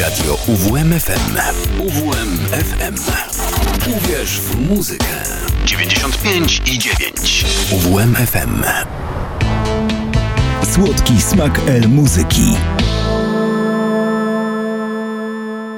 Radio UWMFM. UWMFM. Uwierz w muzykę. 95 i 9. UWMFM. Słodki smak El Muzyki.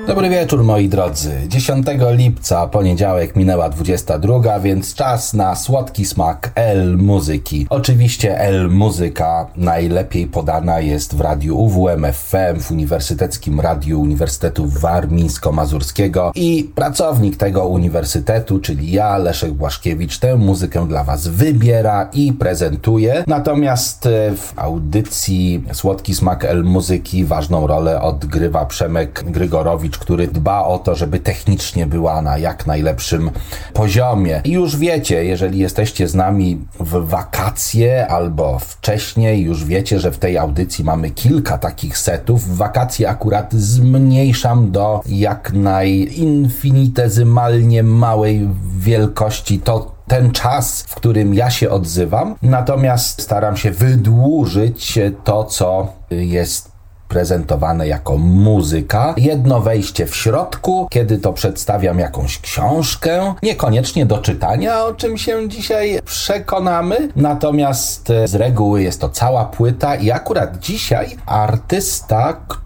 Dobry wieczór moi drodzy. 10 lipca, poniedziałek minęła 22, więc czas na słodki smak L muzyki. Oczywiście L muzyka najlepiej podana jest w radiu UWM FM, w Uniwersyteckim Radiu Uniwersytetu Warmińsko-Mazurskiego i pracownik tego uniwersytetu, czyli ja, Leszek Błaszkiewicz, tę muzykę dla Was wybiera i prezentuje. Natomiast e, w audycji Słodki smak L muzyki ważną rolę odgrywa Przemek Grygorowicz, który dba o to, żeby technicznie była na jak najlepszym poziomie. I już wiecie, jeżeli jesteście z nami w wakacje albo wcześniej, już wiecie, że w tej audycji mamy kilka takich setów. W wakacje akurat zmniejszam do jak najinfinitezymalnie małej wielkości to ten czas, w którym ja się odzywam, natomiast staram się wydłużyć to, co jest prezentowane jako muzyka. Jedno wejście w środku, kiedy to przedstawiam jakąś książkę, niekoniecznie do czytania, o czym się dzisiaj przekonamy. Natomiast z reguły jest to cała płyta i akurat dzisiaj artysta, który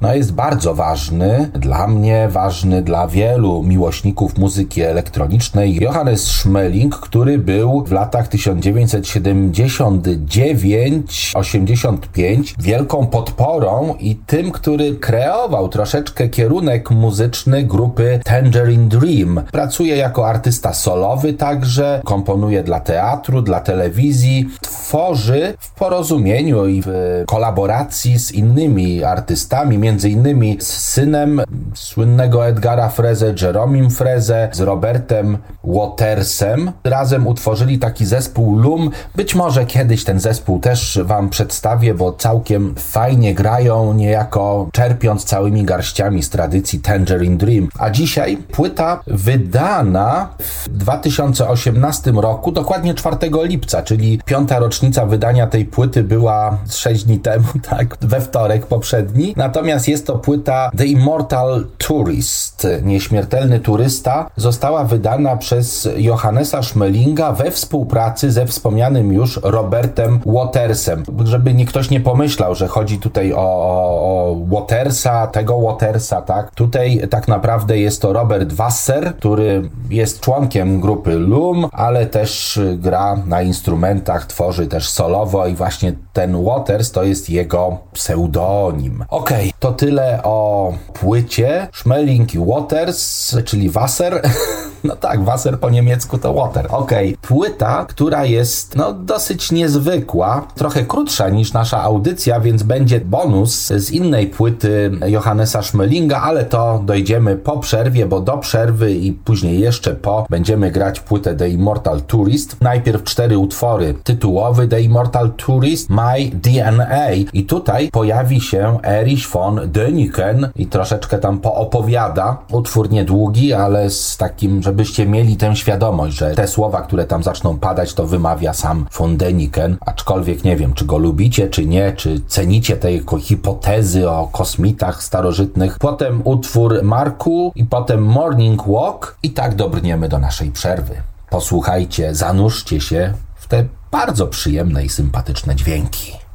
no, jest bardzo ważny, dla mnie ważny, dla wielu miłośników muzyki elektronicznej. Johannes Schmeling, który był w latach 1979-85 wielką podporą i tym, który kreował troszeczkę kierunek muzyczny grupy Tangerine Dream. Pracuje jako artysta solowy także, komponuje dla teatru, dla telewizji, tworzy w porozumieniu i w kolaboracji z innymi artystami między innymi z synem słynnego Edgara Freze, Jeromim Freze, z Robertem Watersem. Razem utworzyli taki zespół Lum. Być może kiedyś ten zespół też wam przedstawię, bo całkiem fajnie grają, niejako czerpiąc całymi garściami z tradycji Tangerine Dream. A dzisiaj płyta wydana w 2018 roku, dokładnie 4 lipca, czyli piąta rocznica wydania tej płyty była 6 dni temu, tak, we wtorek poprzedni Natomiast jest to płyta The Immortal Tourist, nieśmiertelny turysta, została wydana przez Johannesa Schmelinga we współpracy ze wspomnianym już Robertem Watersem. Żeby nikt ktoś nie pomyślał, że chodzi tutaj o, o Watersa, tego Watersa, tak? Tutaj tak naprawdę jest to Robert Wasser, który jest członkiem grupy Loom, ale też gra na instrumentach, tworzy też solowo i właśnie ten Waters to jest jego pseudonim. Okej, okay, to tyle o płycie. Schmeling i Waters, czyli Wasser. No tak, Wasser po niemiecku to Water. Okej, okay. płyta, która jest no dosyć niezwykła, trochę krótsza niż nasza audycja, więc będzie bonus z innej płyty Johannesa Schmelinga, ale to dojdziemy po przerwie, bo do przerwy i później jeszcze po będziemy grać płytę The Immortal Tourist. Najpierw cztery utwory. Tytułowy The Immortal Tourist, My DNA i tutaj pojawi się Erich von Däniken i troszeczkę tam poopowiada. Utwór niedługi, ale z takim, żebyście mieli tę świadomość, że te słowa, które tam zaczną padać, to wymawia sam von Däniken, aczkolwiek nie wiem, czy go lubicie, czy nie, czy cenicie te jego hipotezy o kosmitach starożytnych. Potem utwór Marku i potem Morning Walk i tak dobrniemy do naszej przerwy. Posłuchajcie, zanurzcie się w te bardzo przyjemne i sympatyczne dźwięki.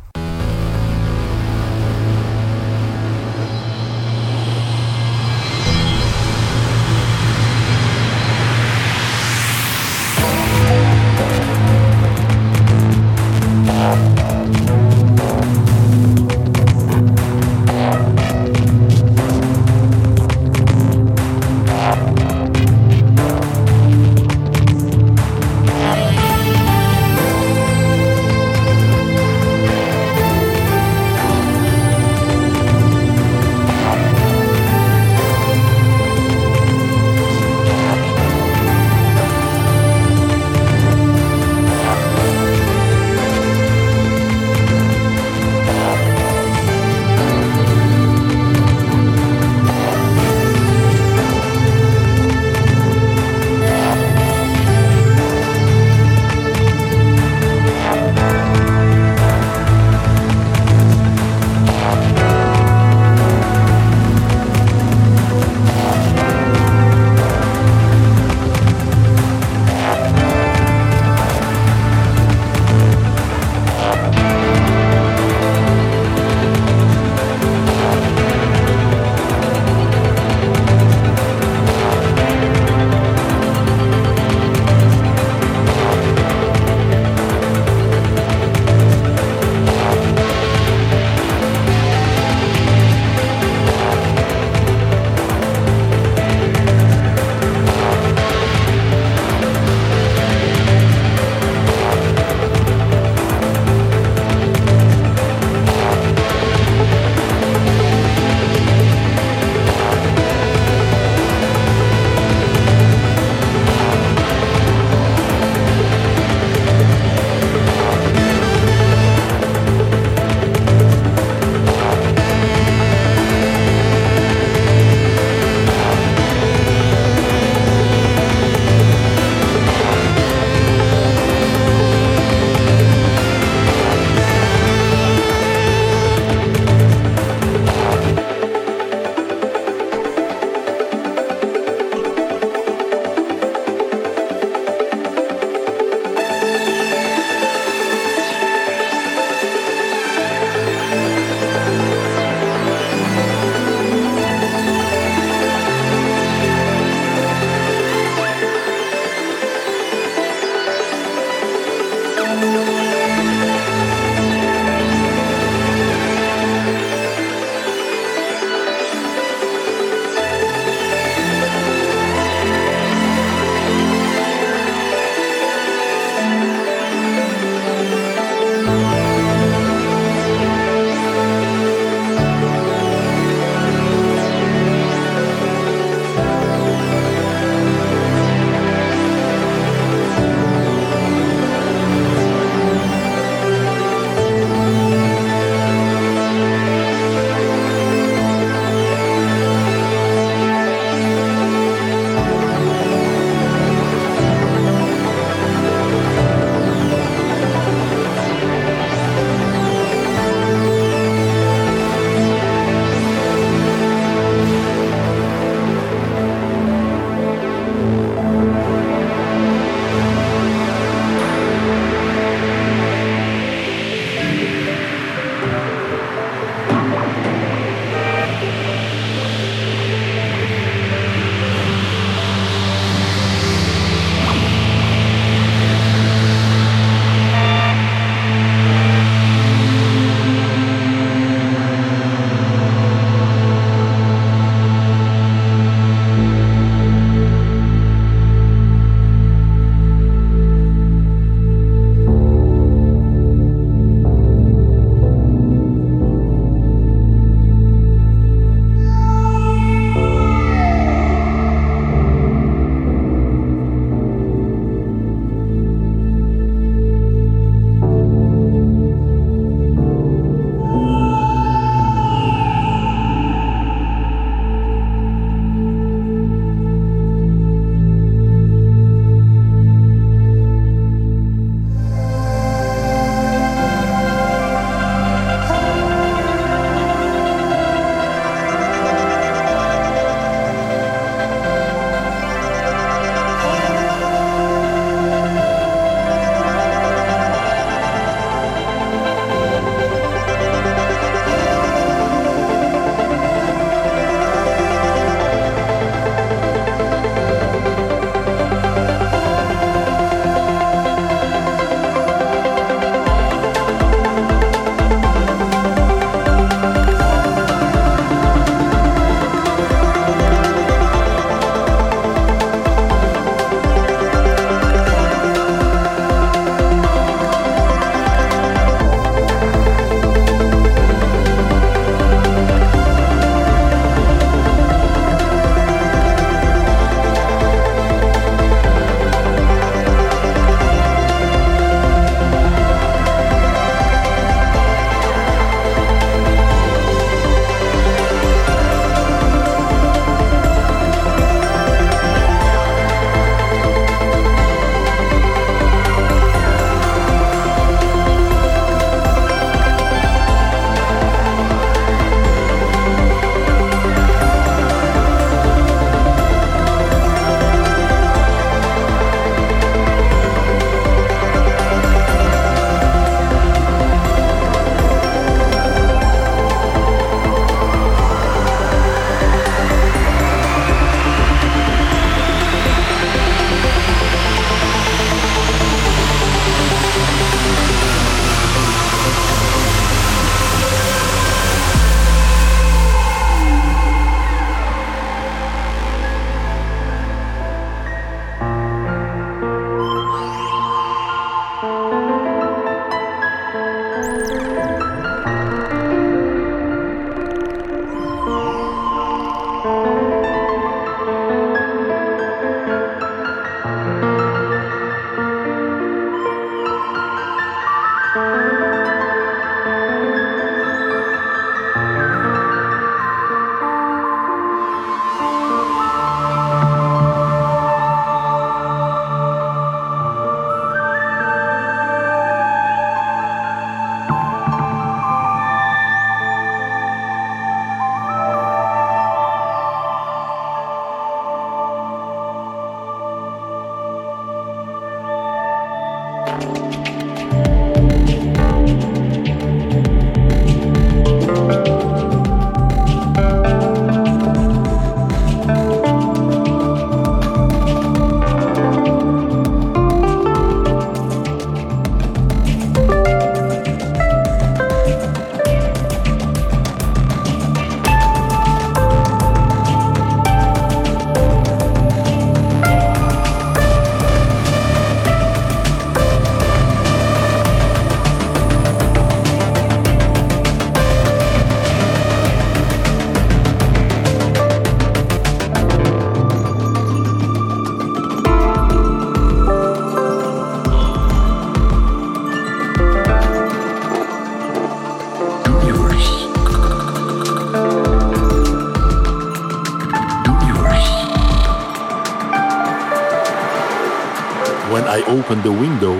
Open the window,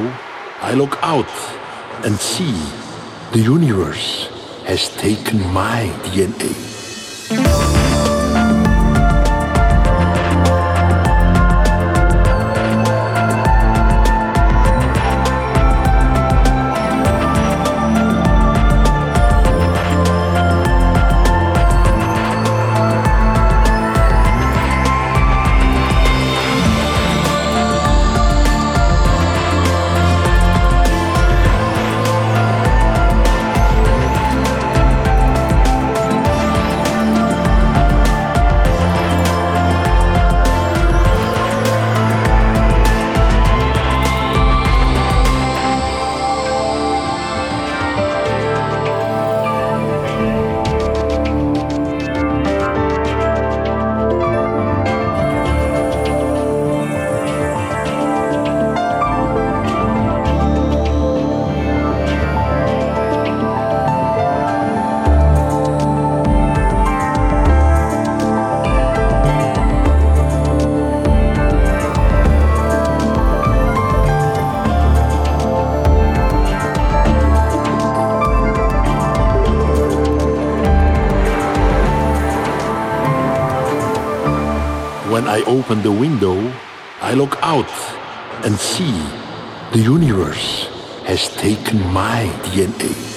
I look out and see the universe has taken my DNA. Open the window, I look out and see the universe has taken my DNA.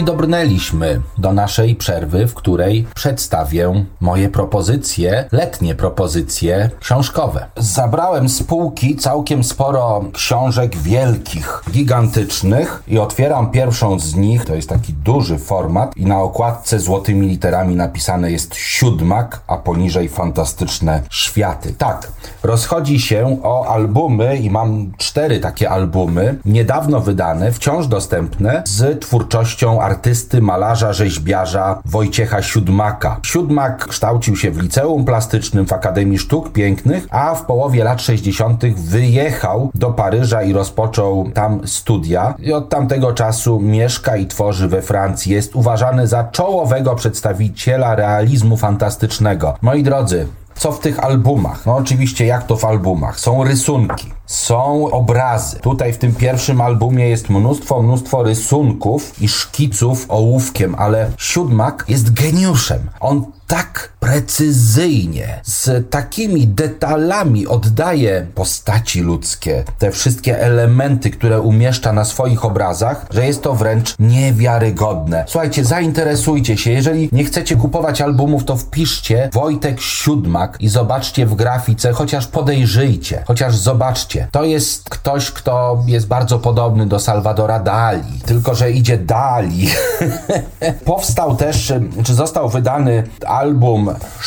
I dobrnęliśmy do naszej przerwy, w której przedstawię moje propozycje, letnie propozycje książkowe. Zabrałem z półki całkiem sporo książek wielkich, gigantycznych i otwieram pierwszą z nich. To jest taki duży format i na okładce złotymi literami napisane jest siódmak, a poniżej fantastyczne światy. Tak, rozchodzi się o albumy i mam cztery takie albumy, niedawno wydane, wciąż dostępne z twórczością artysty, malarza, rzeźbiarza Wojciecha Siódmaka. Siódmak kształcił się w liceum plastycznym w Akademii Sztuk Pięknych, a w połowie lat 60. wyjechał do Paryża i rozpoczął tam studia. I od tamtego czasu mieszka i tworzy we Francji. Jest uważany za czołowego przedstawiciela realizmu fantastycznego. Moi drodzy, co w tych albumach? No oczywiście jak to w albumach? Są rysunki, są obrazy. Tutaj w tym pierwszym albumie jest mnóstwo, mnóstwo rysunków i szkiców ołówkiem, ale Siódmak jest geniuszem. On tak precyzyjnie, z takimi detalami oddaje postaci ludzkie, te wszystkie elementy, które umieszcza na swoich obrazach, że jest to wręcz niewiarygodne. Słuchajcie, zainteresujcie się. Jeżeli nie chcecie kupować albumów, to wpiszcie Wojtek Siódmak i zobaczcie w grafice, chociaż podejrzyjcie, chociaż zobaczcie. To jest ktoś, kto jest bardzo podobny do Salvadora Dali, tylko że idzie Dali. Powstał też, czy został wydany album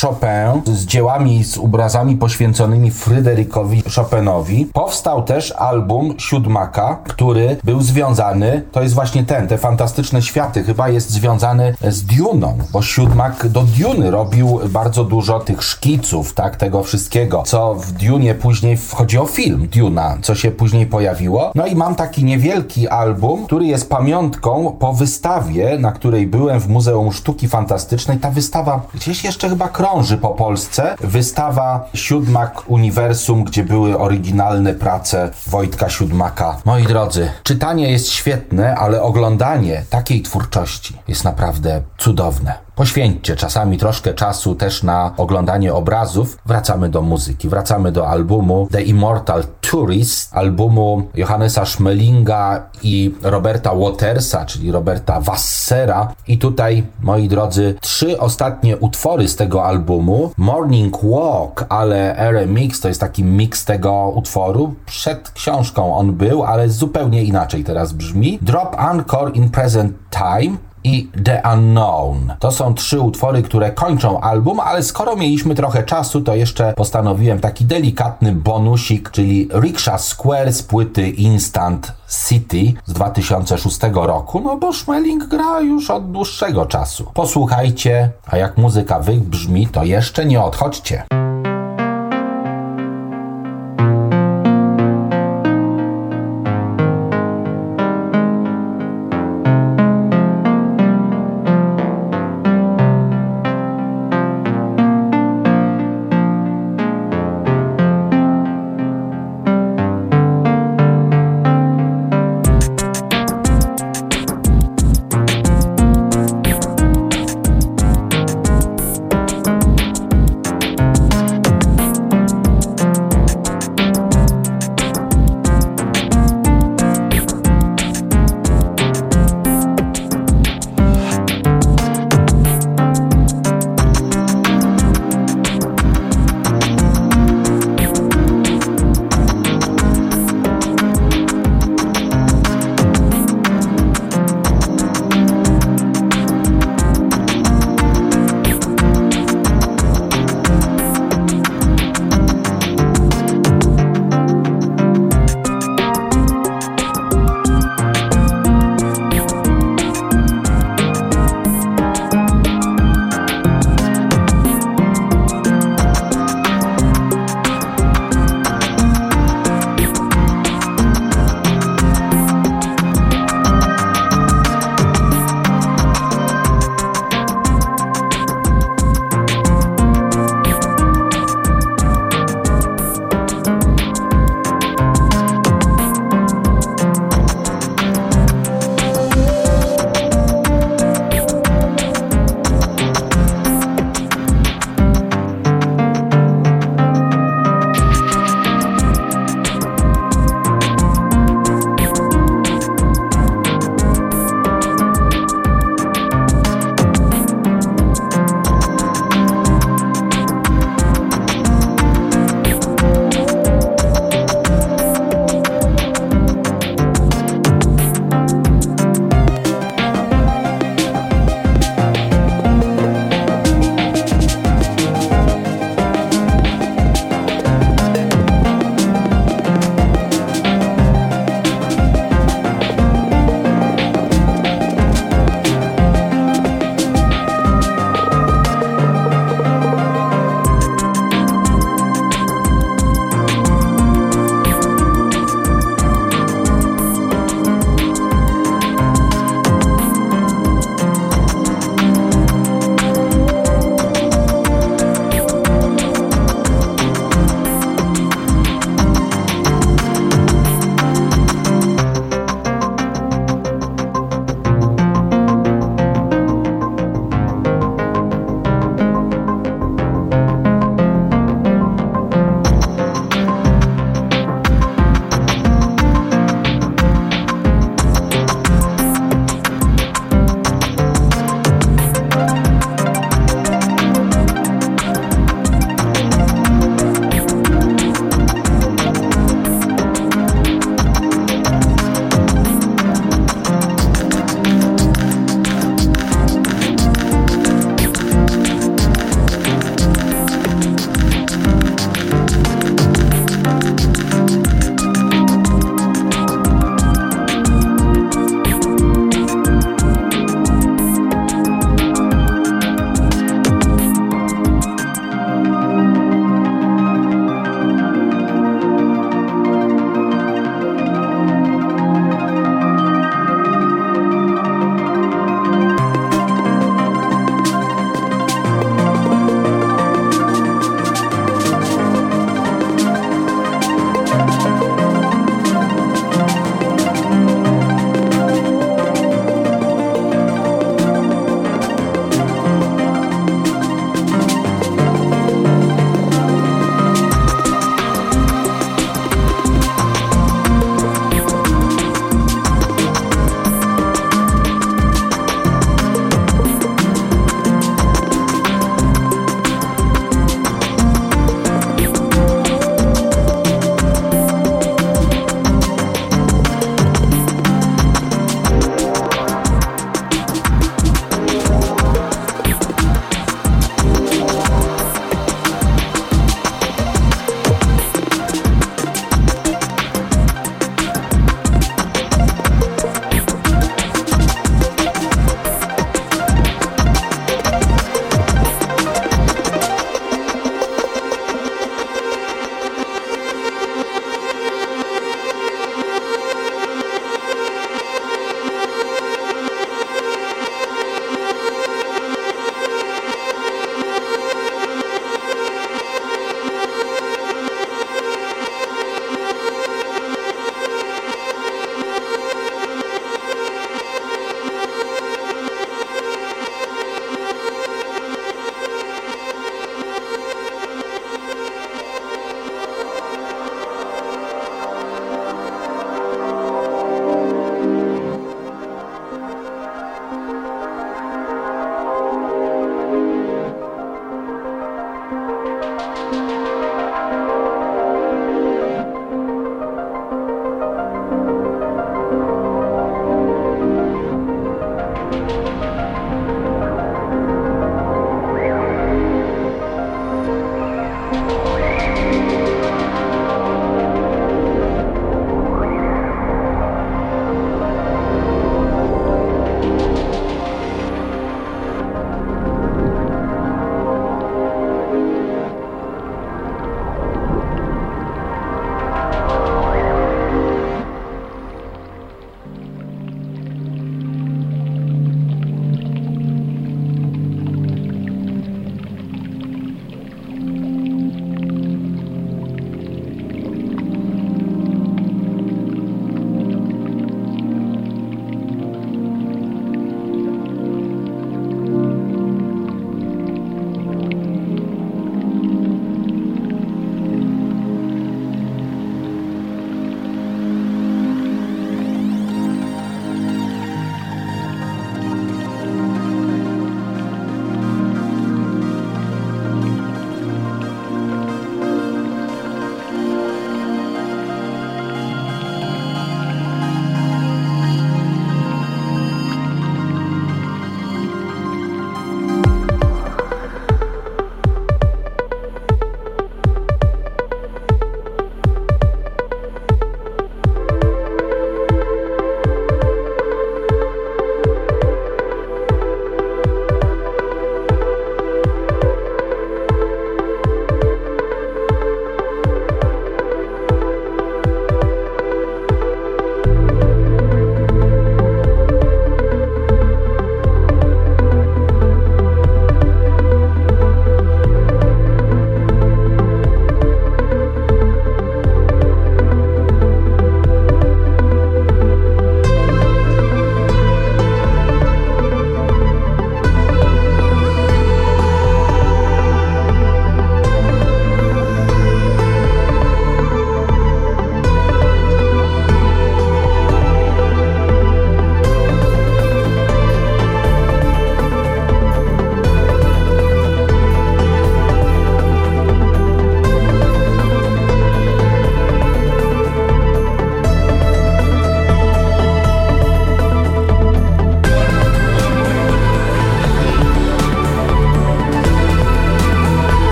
Chopin z dziełami, z obrazami poświęconymi Fryderykowi Chopinowi. Powstał też album Siódmaka, który był związany, to jest właśnie ten, te fantastyczne światy, chyba jest związany z Duną, bo Siódmak do Duny robił bardzo dużo tych szkiców, tak, tego wszystkiego, co w Dunie później wchodzi o film Duna, co się później pojawiło. No i mam taki niewielki album, który jest pamiątką po wystawie, na której byłem w Muzeum Sztuki Fantastycznej. Ta wystawa gdzieś jeszcze chyba krąży po Polsce. Wystawa Siódmak Uniwersum, gdzie były oryginalne prace Wojtka Siódmaka. Moi drodzy, czytanie jest świetne, ale oglądanie takiej twórczości jest naprawdę cudowne. Poświęćcie czasami troszkę czasu też na oglądanie obrazów. Wracamy do muzyki, wracamy do albumu The Immortal Tourist, albumu Johannesa Schmelinga i Roberta Watersa, czyli Roberta Wassera. I tutaj, moi drodzy, trzy ostatnie utwory z tego albumu. Morning Walk, ale RMX to jest taki mix tego utworu. Przed książką on był, ale zupełnie inaczej teraz brzmi. Drop Anchor in Present Time i The Unknown. To są trzy utwory, które kończą album, ale skoro mieliśmy trochę czasu, to jeszcze postanowiłem taki delikatny bonusik, czyli Rickshaw Square z płyty Instant City z 2006 roku, no bo Schmeling gra już od dłuższego czasu. Posłuchajcie, a jak muzyka wybrzmi, to jeszcze nie odchodźcie.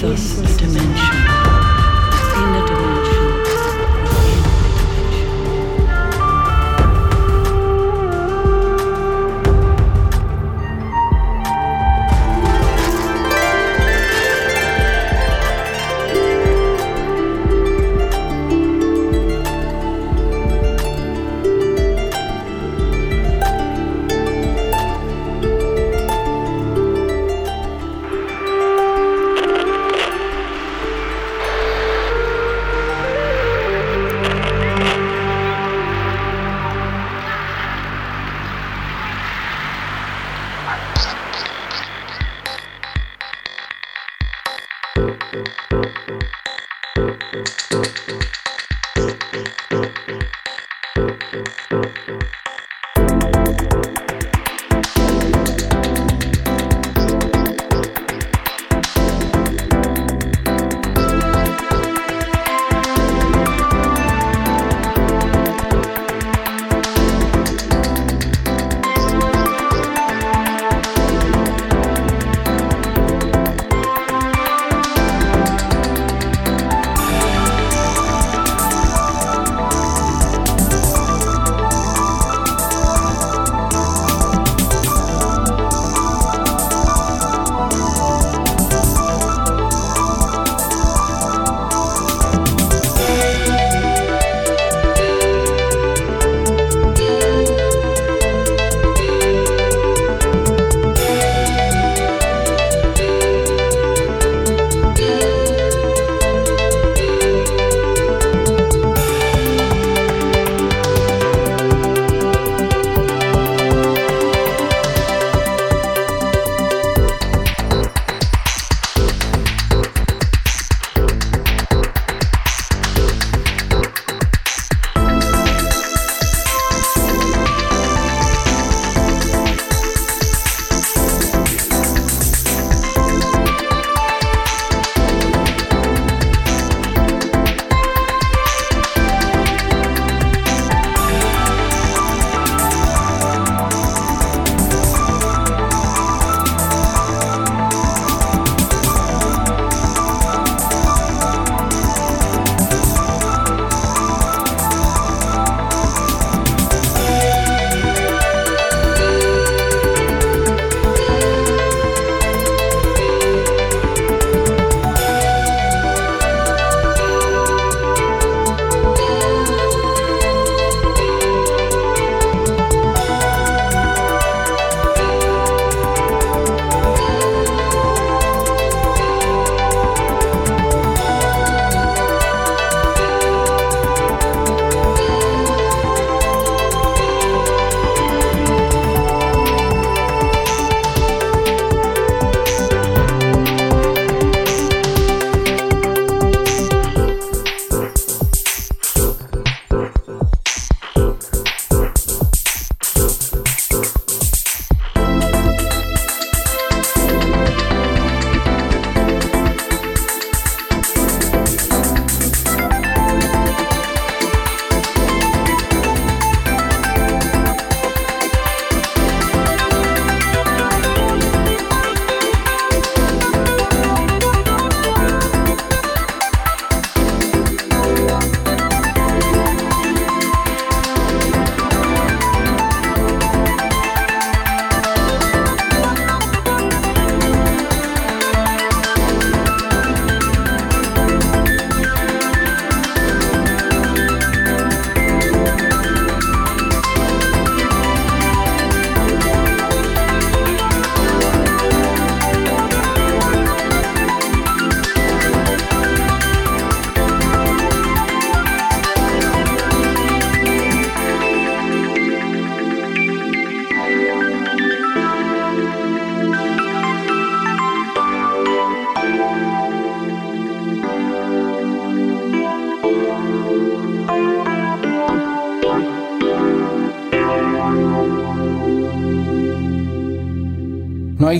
gives dimension.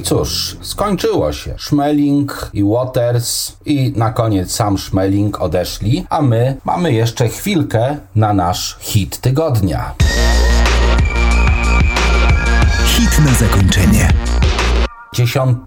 Cóż, skończyło się. Schmeling i Waters i na koniec sam Schmeling odeszli, a my mamy jeszcze chwilkę na nasz hit tygodnia. Hit na zakończenie. 10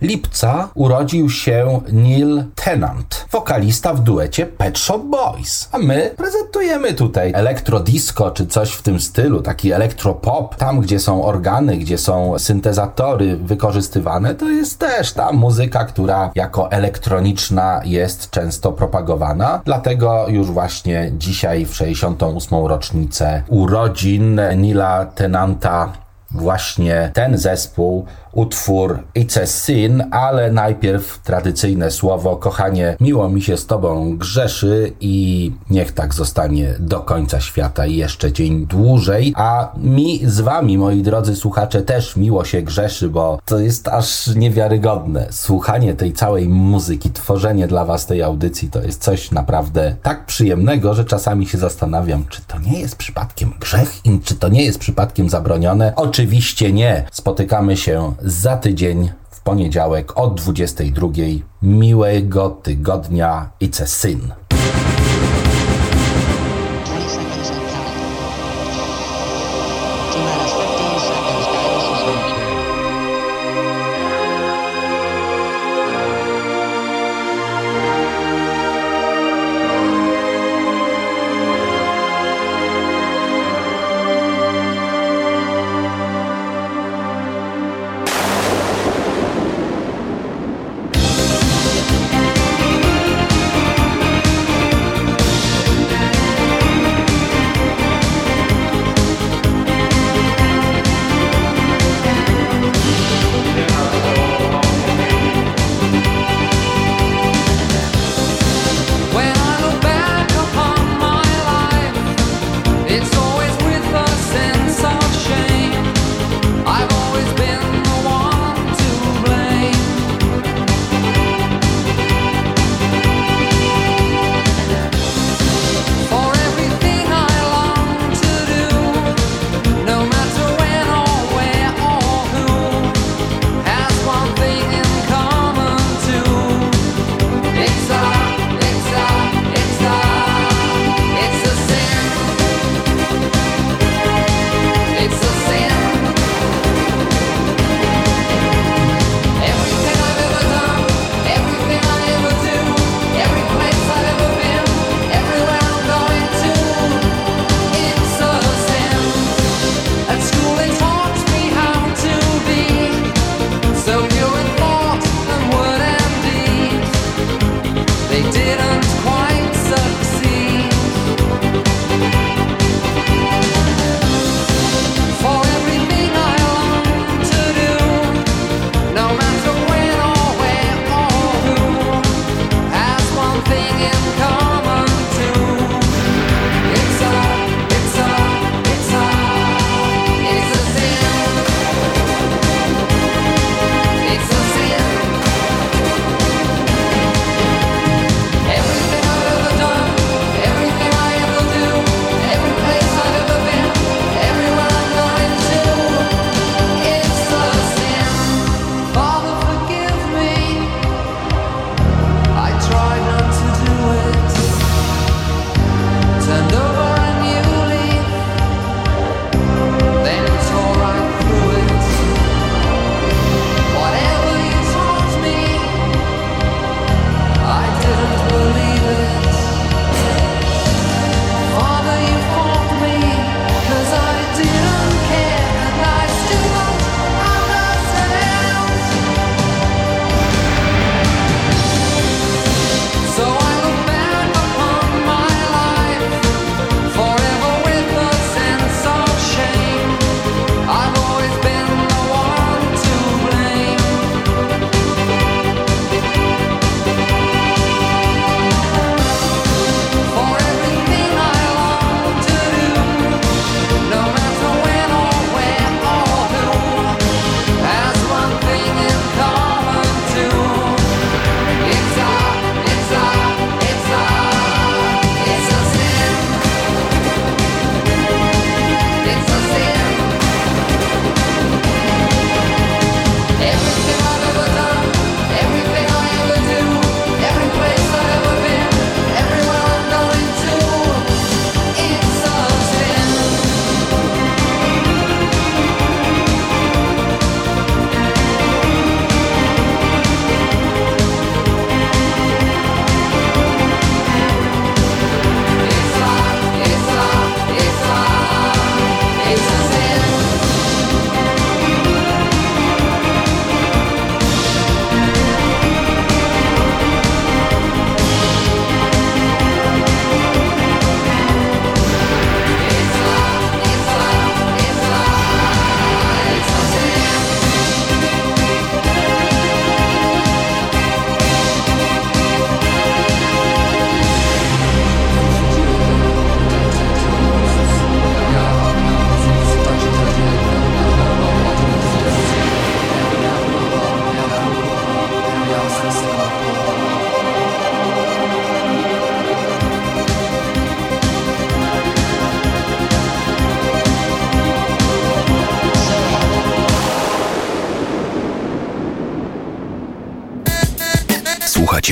lipca urodził się Neil Tennant, wokalista w duecie Pet Shop Boys. A my prezentujemy tutaj elektrodisco czy coś w tym stylu, taki elektropop. Tam, gdzie są organy, gdzie są syntezatory wykorzystywane, to jest też ta muzyka, która jako elektroniczna jest często propagowana. Dlatego już właśnie dzisiaj w 68. rocznicę urodzin Neila Tennanta właśnie ten zespół utwór It's a Sin, ale najpierw tradycyjne słowo kochanie, miło mi się z tobą grzeszy i niech tak zostanie do końca świata i jeszcze dzień dłużej, a mi z wami, moi drodzy słuchacze, też miło się grzeszy, bo to jest aż niewiarygodne. Słuchanie tej całej muzyki, tworzenie dla was tej audycji to jest coś naprawdę tak przyjemnego, że czasami się zastanawiam, czy to nie jest przypadkiem grzech i czy to nie jest przypadkiem zabronione. Oczywiście nie. Spotykamy się za tydzień w poniedziałek o 22. Miłego tygodnia. It's a sin.